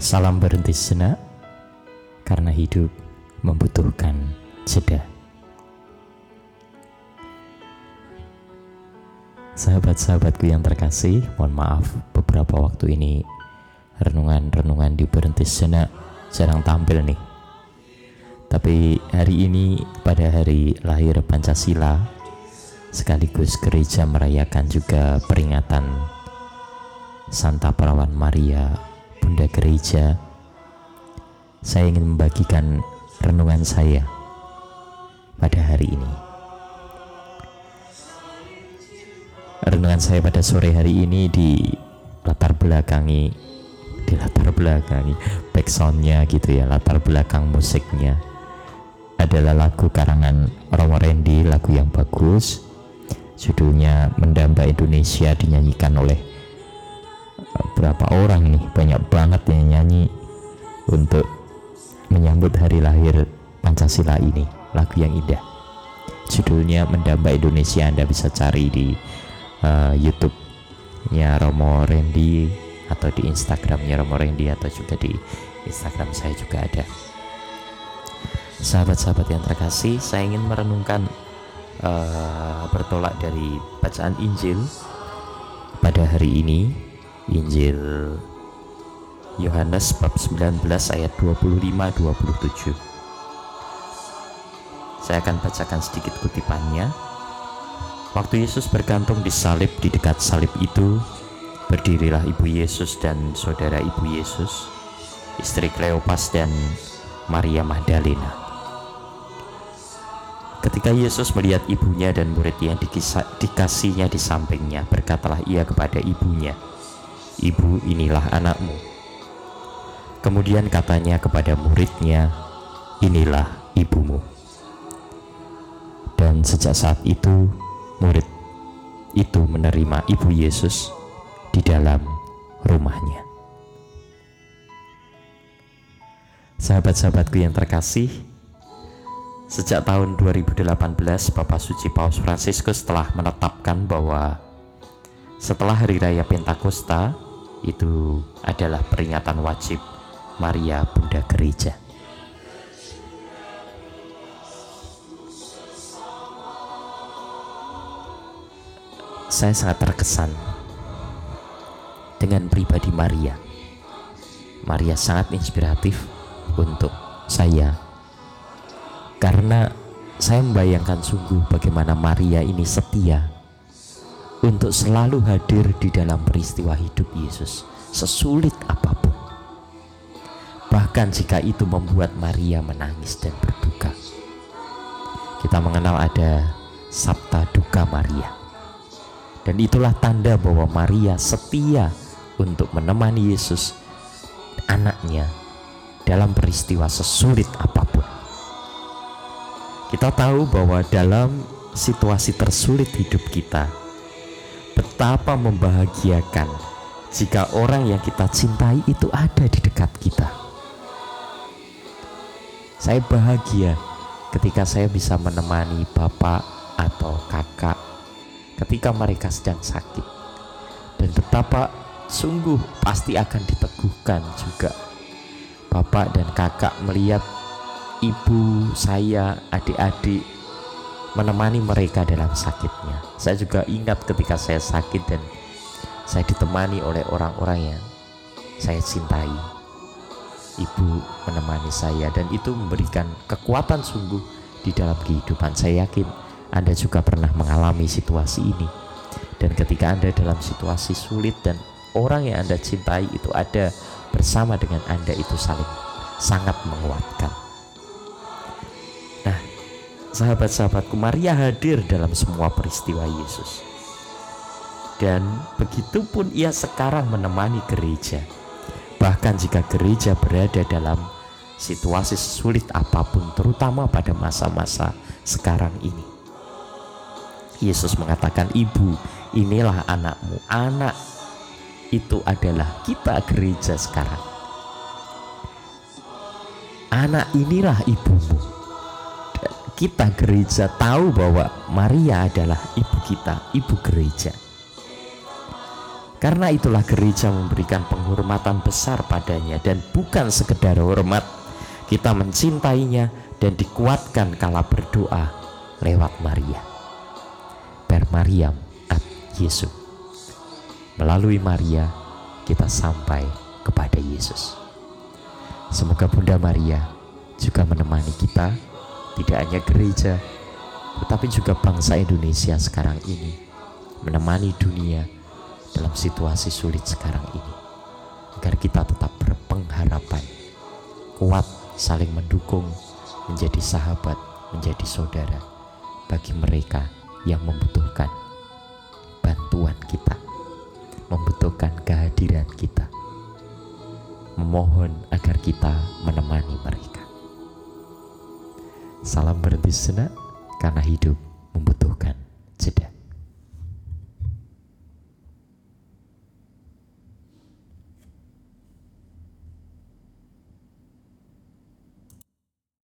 Salam berhenti sejenak karena hidup membutuhkan jeda. Sahabat-sahabatku yang terkasih, mohon maaf beberapa waktu ini renungan-renungan di berhenti sejenak jarang tampil nih. Tapi hari ini pada hari lahir Pancasila sekaligus gereja merayakan juga peringatan Santa Perawan Maria Bunda Gereja, saya ingin membagikan renungan saya pada hari ini. Renungan saya pada sore hari ini di latar belakangi di latar belakangi backsoundnya gitu ya latar belakang musiknya adalah lagu karangan Romo Randy lagu yang bagus judulnya Mendamba Indonesia dinyanyikan oleh berapa orang nih banyak banget yang nyanyi untuk menyambut hari lahir Pancasila ini lagu yang indah. Judulnya Mendamba Indonesia Anda bisa cari di uh, YouTube nya Romo Randy atau di Instagramnya Romo Randy atau juga di Instagram saya juga ada. Sahabat-sahabat yang terkasih saya ingin merenungkan uh, bertolak dari bacaan Injil pada hari ini Injil Yohanes bab 19 ayat 25-27 Saya akan bacakan sedikit kutipannya. Waktu Yesus bergantung di salib di dekat salib itu Berdirilah ibu Yesus dan saudara ibu Yesus Istri Kleopas dan Maria Magdalena. Ketika Yesus melihat ibunya dan murid yang dikasihnya di sampingnya, berkatalah ia kepada ibunya, Ibu, inilah anakmu. Kemudian katanya kepada muridnya, Inilah ibumu. Dan sejak saat itu, murid itu menerima ibu Yesus di dalam rumahnya. Sahabat-sahabatku yang terkasih, sejak tahun 2018 Bapak Suci Paus Fransiskus telah menetapkan bahwa setelah hari raya Pentakosta itu adalah peringatan wajib Maria Bunda Gereja. Saya sangat terkesan dengan pribadi Maria. Maria sangat inspiratif untuk saya karena saya membayangkan sungguh bagaimana Maria ini setia untuk selalu hadir di dalam peristiwa hidup Yesus, sesulit apa pun. Bahkan jika itu membuat Maria menangis dan berduka. Kita mengenal ada Sabta Duka Maria. Dan itulah tanda bahwa Maria setia untuk menemani Yesus anaknya dalam peristiwa sesulit apa pun. Kita tahu bahwa dalam situasi tersulit hidup kita, betapa membahagiakan jika orang yang kita cintai itu ada di dekat kita. Saya bahagia ketika saya bisa menemani bapak atau kakak ketika mereka sedang sakit. Dan betapa sungguh pasti akan diteguhkan juga bapak dan kakak melihat ibu saya, adik-adik menemani mereka dalam sakitnya. Saya juga ingat ketika saya sakit dan saya ditemani oleh orang-orang yang saya cintai. Ibu menemani saya dan itu memberikan kekuatan sungguh di dalam kehidupan. Saya yakin Anda juga pernah mengalami situasi ini. Dan ketika Anda dalam situasi sulit dan orang yang Anda cintai itu ada bersama dengan Anda itu saling sangat menguatkan sahabat-sahabatku, Maria hadir dalam semua peristiwa Yesus. Dan begitu pun ia sekarang menemani gereja. Bahkan jika gereja berada dalam situasi sulit apa pun, terutama pada masa-masa sekarang ini. Yesus mengatakan, "Ibu, inilah anakmu." Anak itu adalah kita gereja sekarang. Anak inilah ibumu kita gereja tahu bahwa Maria adalah ibu kita, ibu gereja. Karena itulah gereja memberikan penghormatan besar padanya dan bukan sekedar hormat. Kita mencintainya dan dikuatkan kala berdoa lewat Maria. Per Mariam at Yesus. Melalui Maria kita sampai kepada Yesus. Semoga Bunda Maria juga menemani kita, tidak hanya gereja, tetapi juga bangsa Indonesia sekarang ini, menemani dunia dalam situasi sulit sekarang ini. Agar kita tetap berpengharapan kuat saling mendukung menjadi sahabat menjadi saudara bagi mereka yang membutuhkan bantuan kita membutuhkan kehadiran kita. Memohon agar kita menemani mereka salam senak karena hidup